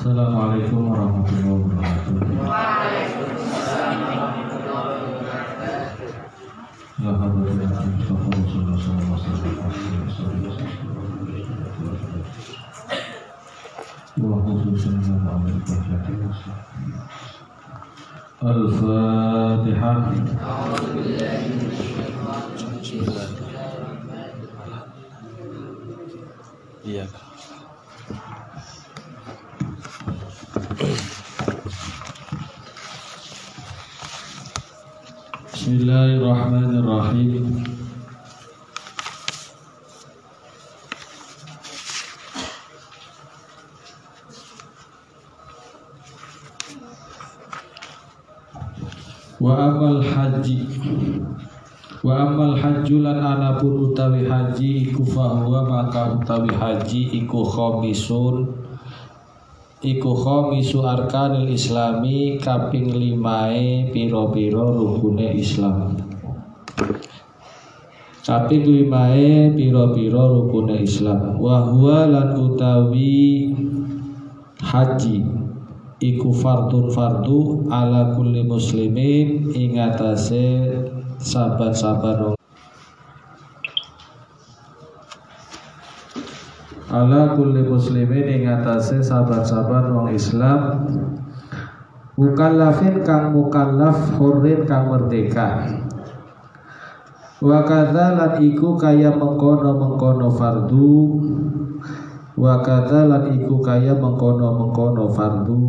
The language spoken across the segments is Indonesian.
السلام عليكم ورحمة الله وبركاته. وعليكم السلام ورحمة الله وبركاته إلى حضرة المصطفى رسول الله صلى الله عليه وسلم اللهم صل وسلم على الفاتحة أعوذ بالله من الشيطان الرجيم إياك. Bismillahirrahmanirrahim. Wa amal haji Wa amal hajju lan anapun utawi haji iku fahuwa maka utawi haji iku khomisun iku khomisu arkanil islami kaping limae piro-piro rukune Islam. Kaping limae piro-piro rukune Islam. Wa huwa lan utawi haji. Iku fardun fardu ala kulli muslimin ing atase saban-saban ala kulli muslimin ing atase saban-saban wong Islam. Mukallafin kang mukallaf hurrin kang merdeka. Wa lan iku kaya mengkono-mengkono fardu. Wa lan iku kaya mengkono-mengkono fardu.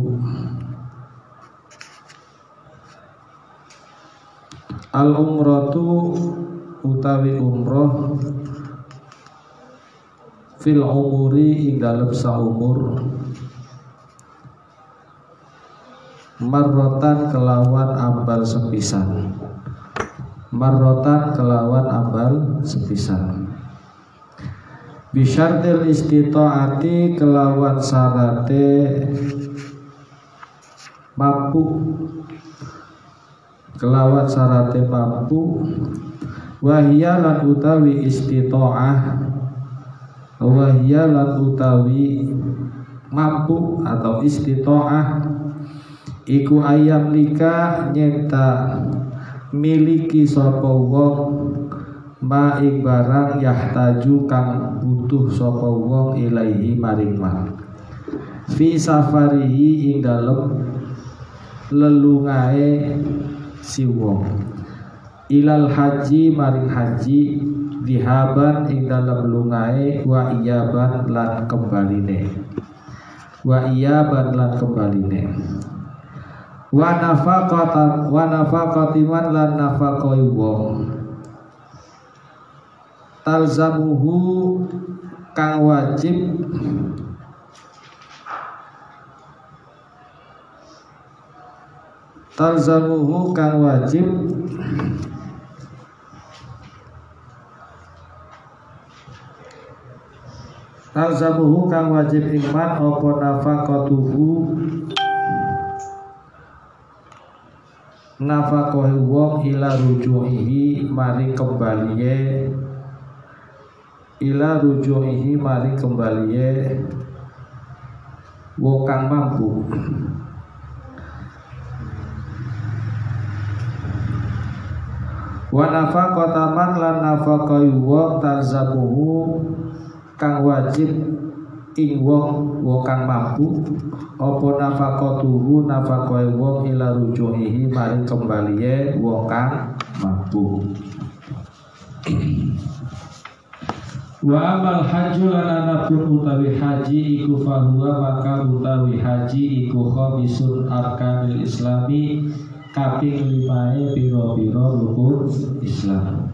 Al umratu utawi umroh fil umuri ing dalem saumur. Marrotan kelawan ambal sepisan. Marrotan kelawan ambal sepisan. Bisyartil istitaati kelawan sarate mampu. Kelawan sarate mampu. Wahya lan utawi istita'ah wahya lan utawi mampu atau istita'ah iku ayam lika nyenta miliki sapa wong ma ing barang yahtaju kang butuh sapa wong ilaihi maring ma fi safarihi ing dalem lelungae si wong. Ilal haji maring haji dihaban ing dalam lungae wa iyaban lan kembaline wa iyaban lan kembaline wa nafaqatan wa nafaqatiman lan nafaqoi wong. Talzamuhu kang wajib. Talzamuhu kang wajib talzamuhu kang wajib iman apa nafaqatuhu nafaqahi wong ila rujuhihi mari kembaliye. Ila rujuhihi mari kembaliye. Wong kang mampu. Wa nafaqata man lan nafaqai wong talzamuhu kang wajib ing wong wong kang mampu apa nafaqatuhu nafaqai wong ila rujuhihi mari kembaliye wong kang mampu Wa amal hajju lan anapun utawi haji iku fahuwa maka utawi haji iku khamisun arkanil islami kaping limae piro-piro rukun Islam.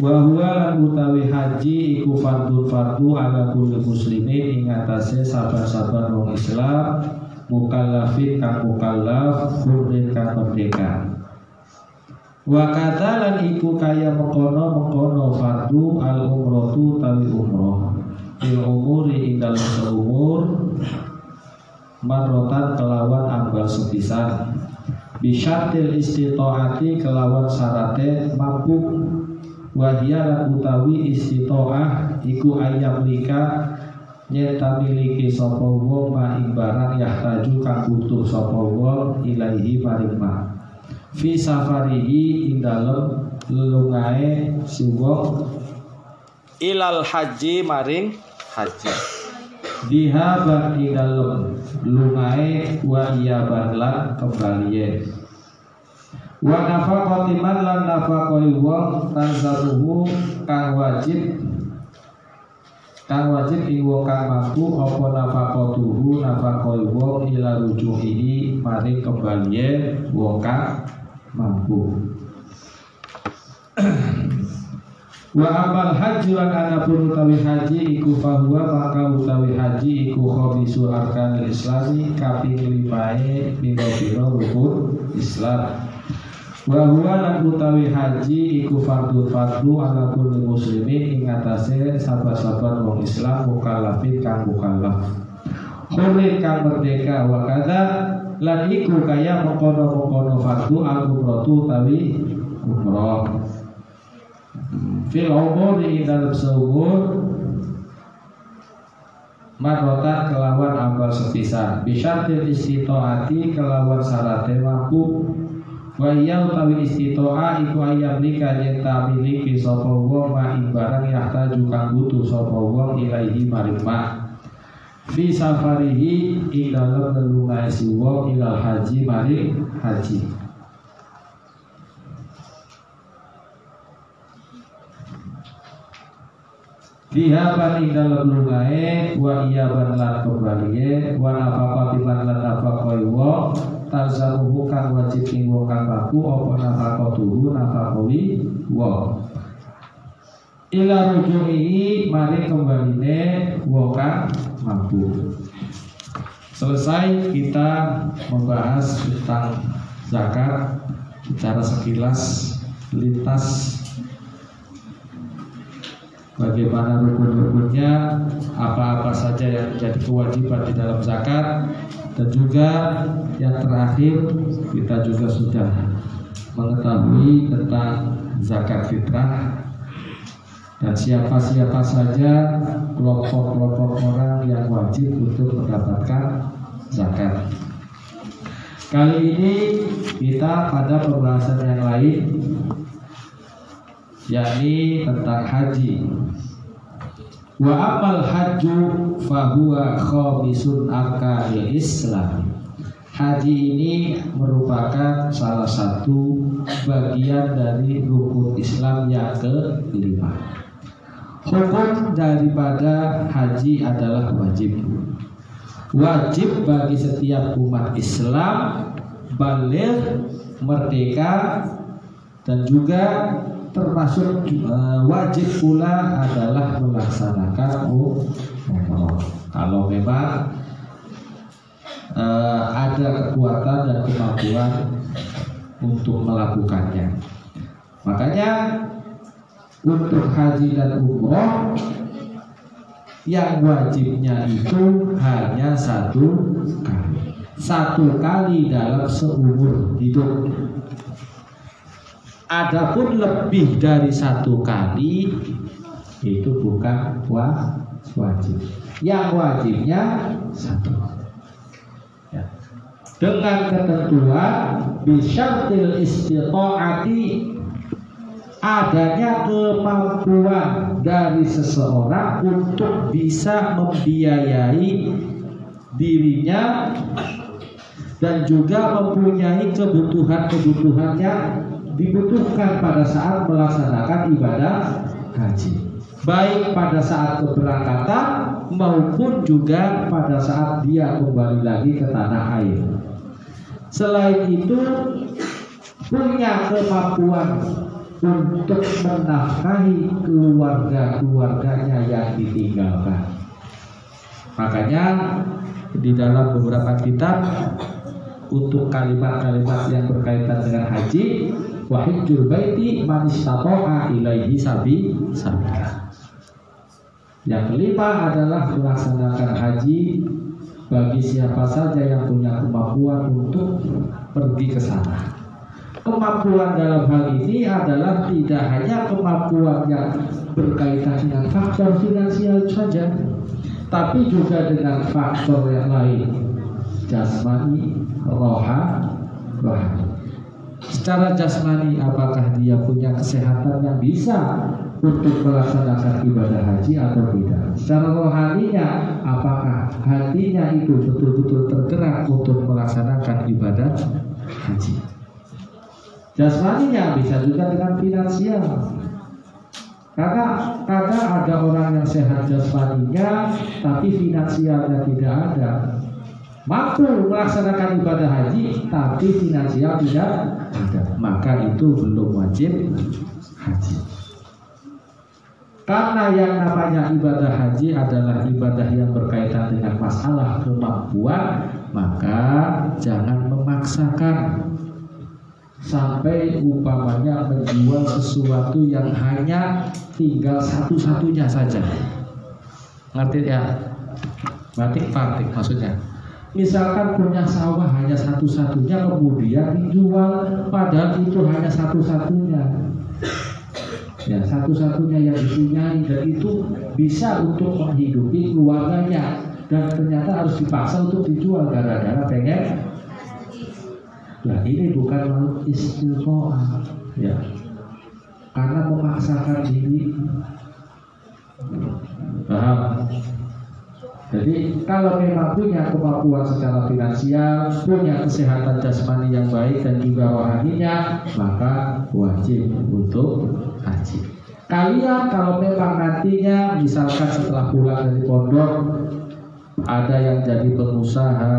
Wa huwa utawi haji iku fardhu fardhu ala kulli muslimin ing atase sabar-sabar wong Islam mukallafin kang mukallaf hurrin kang merdeka. Wa lan iku kaya mengkono mengkono fardu al umrotu tawi umroh fil umuri ing dalem seumur marrotan kelawan ambal sepisan bisyartil istitoati kelawan syarate mampu wahya lan utawi istitoah iku ayam lika nyeta miliki sapa wong ma ing barang yahtaju kang butuh sapa wong ilaihi maring ma. Fi safarihi ing dalem lungae si wong ilal haji maring haji. Diha ing dalem lungae wa iya kembaliye wa nafaqati man lan nafaqoi wong tanzaruhu kang wajib. Kang wajib ing wong kang mampu apa nafaqatuhu nafaqoi wong ila rujuhi mari kembaliye wong kang mampu. Wa amal haji lan anapun utawi haji iku fahuwa maka utawi haji iku khobisu arkanil islami kaping limae piro-piro rukun Islam Wa huwa lan utawi haji iku fardu fardu ala kulli muslimin ing atase sahabat-sahabat wong Islam mukallafin kang mukallaf. Hurin kang merdeka wa kadza lan iku kaya mengkono-mengkono fardu al umratu utawi umrah. Fil umur ing dalam seumur Marotan kelawan amal sepisan Bisyartil istitoati kelawan syaratnya mampu Wa iya utawi istitoa iku ayam lika nyenta miliki sapa wong ma barang yahtaju kang butuh sapa wong ilaihi maring ma fi safarihi ing dalem lelungae si wong ilal haji maring haji. Fiha paling dalam lungae wa iya ban lan kembaliye wa nafaqati lan lan nafaqoi wa talzamuhu kang wajib ing wong kang mampu apa nafaqatuhu nafaqoi wa. Ila rujuhi mari kembaline wong kang mampu. Selesai kita membahas tentang zakat secara sekilas lintas. Bagaimana rukun-rukunnya, apa-apa saja yang menjadi kewajiban di dalam zakat, dan juga yang terakhir kita juga sudah mengetahui tentang zakat fitrah dan siapa-siapa saja kelompok-kelompok orang yang wajib untuk mendapatkan zakat. Kali ini kita pada pembahasan yang lain yakni tentang haji. Wa amal haju fahuwa khamisun arkanil Islam. Haji ini merupakan salah satu bagian dari rukun Islam yang kelima. Hukum daripada haji adalah wajib. Wajib bagi setiap umat Islam balik, merdeka, dan juga termasuk uh, wajib pula adalah melaksanakan umroh. Kalau memang uh, ada kekuatan dan kemampuan untuk melakukannya. Makanya untuk haji dan umroh yang wajibnya itu hanya satu kali. Satu kali dalam seumur hidup Adapun lebih dari satu kali itu bukan wajib. Yang wajibnya satu. Dengan ketentuan bisyartil istitoati adanya kemampuan dari seseorang untuk bisa membiayai dirinya dan juga mempunyai kebutuhan-kebutuhan yang dibutuhkan pada saat melaksanakan ibadah haji. Baik pada saat keberangkatan maupun juga pada saat dia kembali lagi ke tanah air selain itu punya kemampuan untuk menafkahi keluarga-keluarganya yang ditinggalkan makanya di dalam beberapa kitab untuk kalimat-kalimat yang berkaitan dengan haji wahidul baiti man ilaihi sabi sabila. Yang kelima adalah melaksanakan haji bagi siapa saja yang punya kemampuan untuk pergi ke sana. Kemampuan dalam hal ini adalah tidak hanya kemampuan yang berkaitan dengan faktor finansial saja, tapi juga dengan faktor yang lain jasmani, roha, rohani. Secara jasmani apakah dia punya kesehatan yang bisa untuk melaksanakan ibadah haji atau tidak? Secara rohaninya apakah hatinya itu betul-betul tergerak untuk melaksanakan ibadah haji? Jasmaninya bisa juga dengan finansial. Karena kadang ada orang yang sehat jasmaninya tapi finansialnya tidak ada mampu melaksanakan ibadah haji tapi finansial tidak ada maka itu belum wajib karena yang namanya ibadah haji adalah ibadah yang berkaitan dengan masalah kemampuan maka jangan memaksakan sampai umpamanya menjual sesuatu yang hanya tinggal satu-satunya saja. Ngerti ya? Batik batik maksudnya. Misalkan punya sawah hanya satu-satunya kemudian dijual padahal itu hanya satu-satunya ya satu-satunya yang dipunyai dan itu bisa untuk menghidupi keluarganya. Dan ternyata harus dipaksa untuk dijual gara-gara pengen. Nah ini bukan mau istiqomah. Ya. Karena memaksakan diri. Paham jadi kalau memang punya kemampuan secara finansial, punya kesehatan jasmani yang baik dan juga rohaninya, maka wajib untuk haji. Kalian kalau memang nantinya misalkan setelah pulang dari pondok ada yang jadi pengusaha,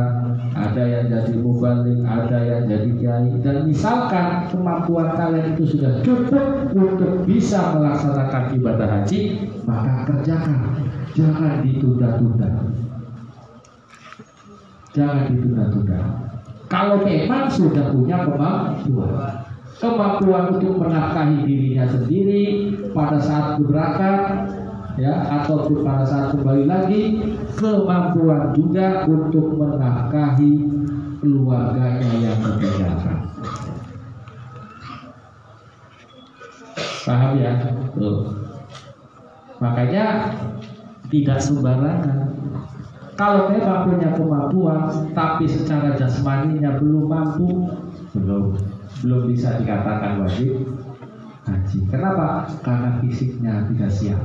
ada yang jadi mubalik, ada yang jadi kiai dan misalkan kemampuan kalian itu sudah cukup untuk bisa melaksanakan ibadah haji, maka kerjakan jangan ditunda-tunda. Jangan ditunda-tunda. Kalau memang sudah punya kemampuan, kemampuan untuk menafkahi dirinya sendiri pada saat berangkat, ya ataupun pada saat kembali lagi, kemampuan juga untuk menafkahi keluarganya yang berkegiatan. Paham ya? Tuh. Makanya tidak sembarangan. Kalau memang punya kemampuan, tapi secara jasmaninya belum mampu, belum belum bisa dikatakan wajib haji. Kenapa? Karena fisiknya tidak siap.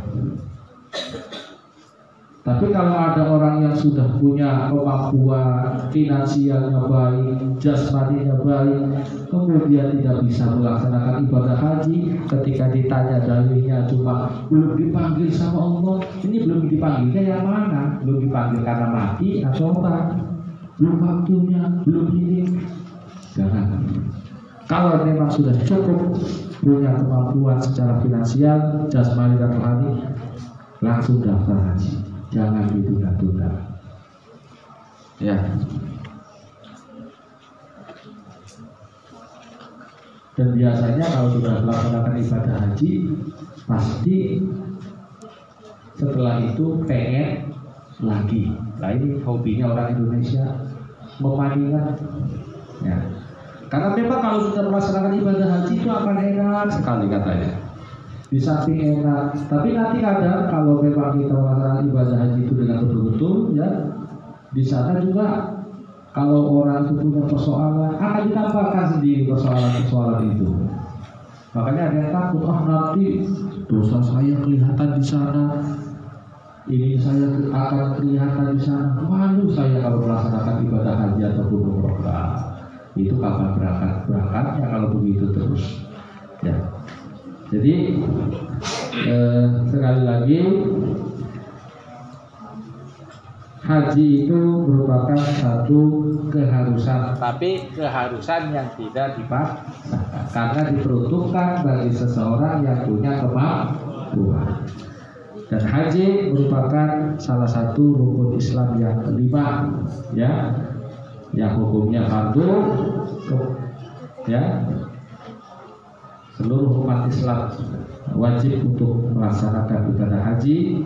Tapi kalau ada orang yang sudah punya kemampuan finansialnya baik, jasmaninya baik, kemudian tidak bisa melaksanakan ibadah haji, ketika ditanya dalilnya cuma belum dipanggil sama Allah, ini belum dipanggilnya yang mana? Belum dipanggil karena mati atau apa? Belum waktunya, belum ini. Jangan. Kalau memang sudah cukup punya kemampuan secara finansial, jasmani dan rohani, langsung daftar haji jangan ditunda-tunda. Ya. Dan biasanya kalau sudah melaksanakan ibadah haji, pasti setelah itu pengen lagi. Nah ini hobinya orang Indonesia memandikan. Ya. Karena memang kalau sudah melaksanakan ibadah haji itu akan enak sekali katanya di samping enak tapi nanti kadang kalau memang kita melaksanakan ibadah haji itu dengan betul-betul ya di sana juga kalau orang itu punya persoalan akan ditambahkan sendiri persoalan-persoalan itu. Makanya ada yang takut ah nanti dosa saya kelihatan di sana ini saya akan kelihatan di sana. Malu saya kalau melaksanakan ibadah haji ataupun umroh itu kapan berangkat? Berangkatnya kalau begitu terus ya jadi eh, sekali lagi haji itu merupakan satu keharusan, tapi keharusan yang tidak dipaksakan. Karena diperuntukkan bagi seseorang yang punya kemampuan. Dan haji merupakan salah satu rukun Islam yang kelima, ya, yang hukumnya fardu, ya, seluruh umat Islam wajib untuk melaksanakan ibadah haji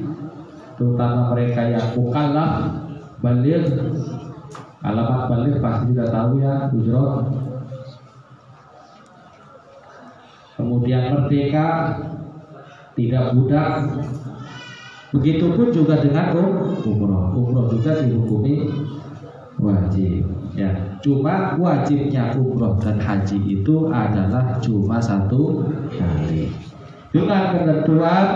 terutama mereka yang mukallaf balik alamat balik pasti sudah tahu ya ujrot kemudian merdeka tidak budak. Begitupun juga dengan umroh. Umroh juga dihukumi cuma wajibnya umroh dan haji itu adalah cuma satu kali. Dengan ketentuan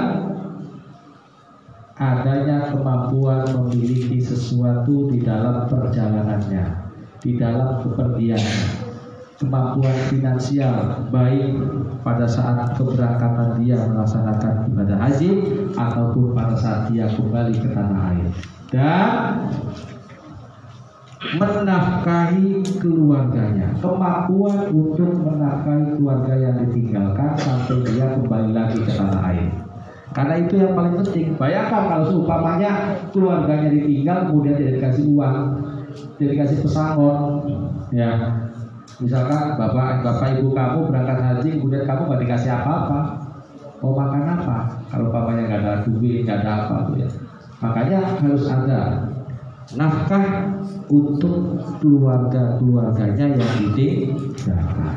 adanya kemampuan memiliki sesuatu di dalam perjalanannya, di dalam kepergiannya kemampuan finansial baik pada saat keberangkatan dia melaksanakan ibadah haji ataupun pada saat dia kembali ke tanah air dan menafkahi keluarganya. Kemampuan untuk menafkahi keluarga yang ditinggalkan sampai dia kembali lagi ke tanah air. Karena itu yang paling penting. Bayangkan kalau seumpamanya keluarganya ditinggal kemudian tidak dikasih uang tidak dikasih pesangon ya. Misalkan bapak bapak ibu kamu berangkat haji, kemudian kamu nggak dikasih apa-apa, mau makan apa? Kalau papanya nggak ada duit, nggak ada apa tuh ya. Makanya harus ada nafkah untuk keluarga-keluarganya yang ditinggalkan.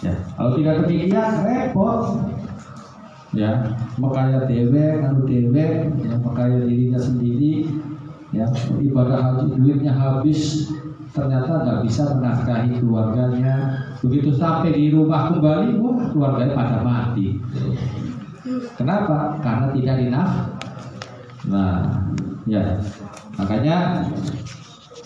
Ya, kalau tidak demikian repot. Ya, makanya dewe, kalau dewe, ya makanya dirinya sendiri, ya ibadah haji duitnya habis ternyata nggak bisa menafkahi keluarganya begitu sampai di rumah kembali wah keluarganya pada mati kenapa karena tidak dinaf nah ya makanya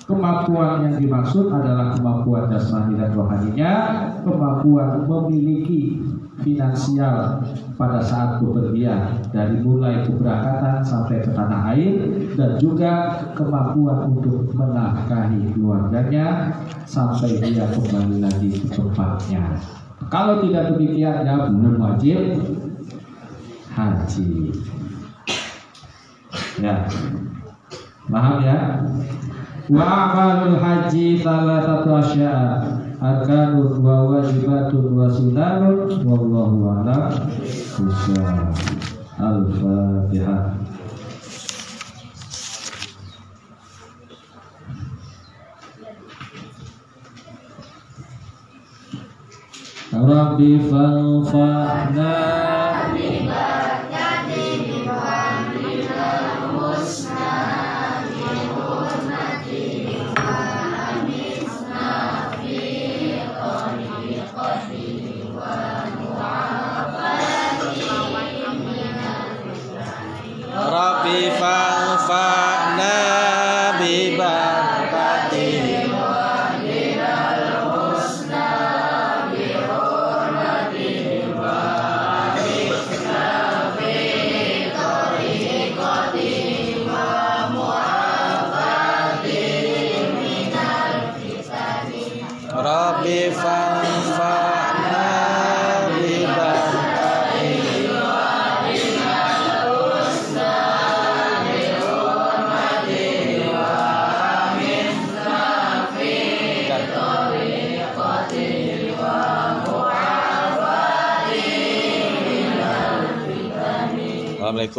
kemampuan yang dimaksud adalah kemampuan jasmani dan rohaninya kemampuan memiliki finansial pada saat bepergian dari mulai keberangkatan sampai ke tanah air dan juga kemampuan untuk menafkahi keluarganya sampai dia kembali lagi ke tempatnya. Kalau tidak demikian ya belum wajib haji. Ya. Paham ya? Wa amalul haji salah satu asya arkanun wa wajibatun wa sunanun wallahu a'lam Al-Fatihah Rabbi fanfa'na. Rabbi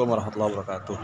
alaikum waraxmatullahi wabarakaatuh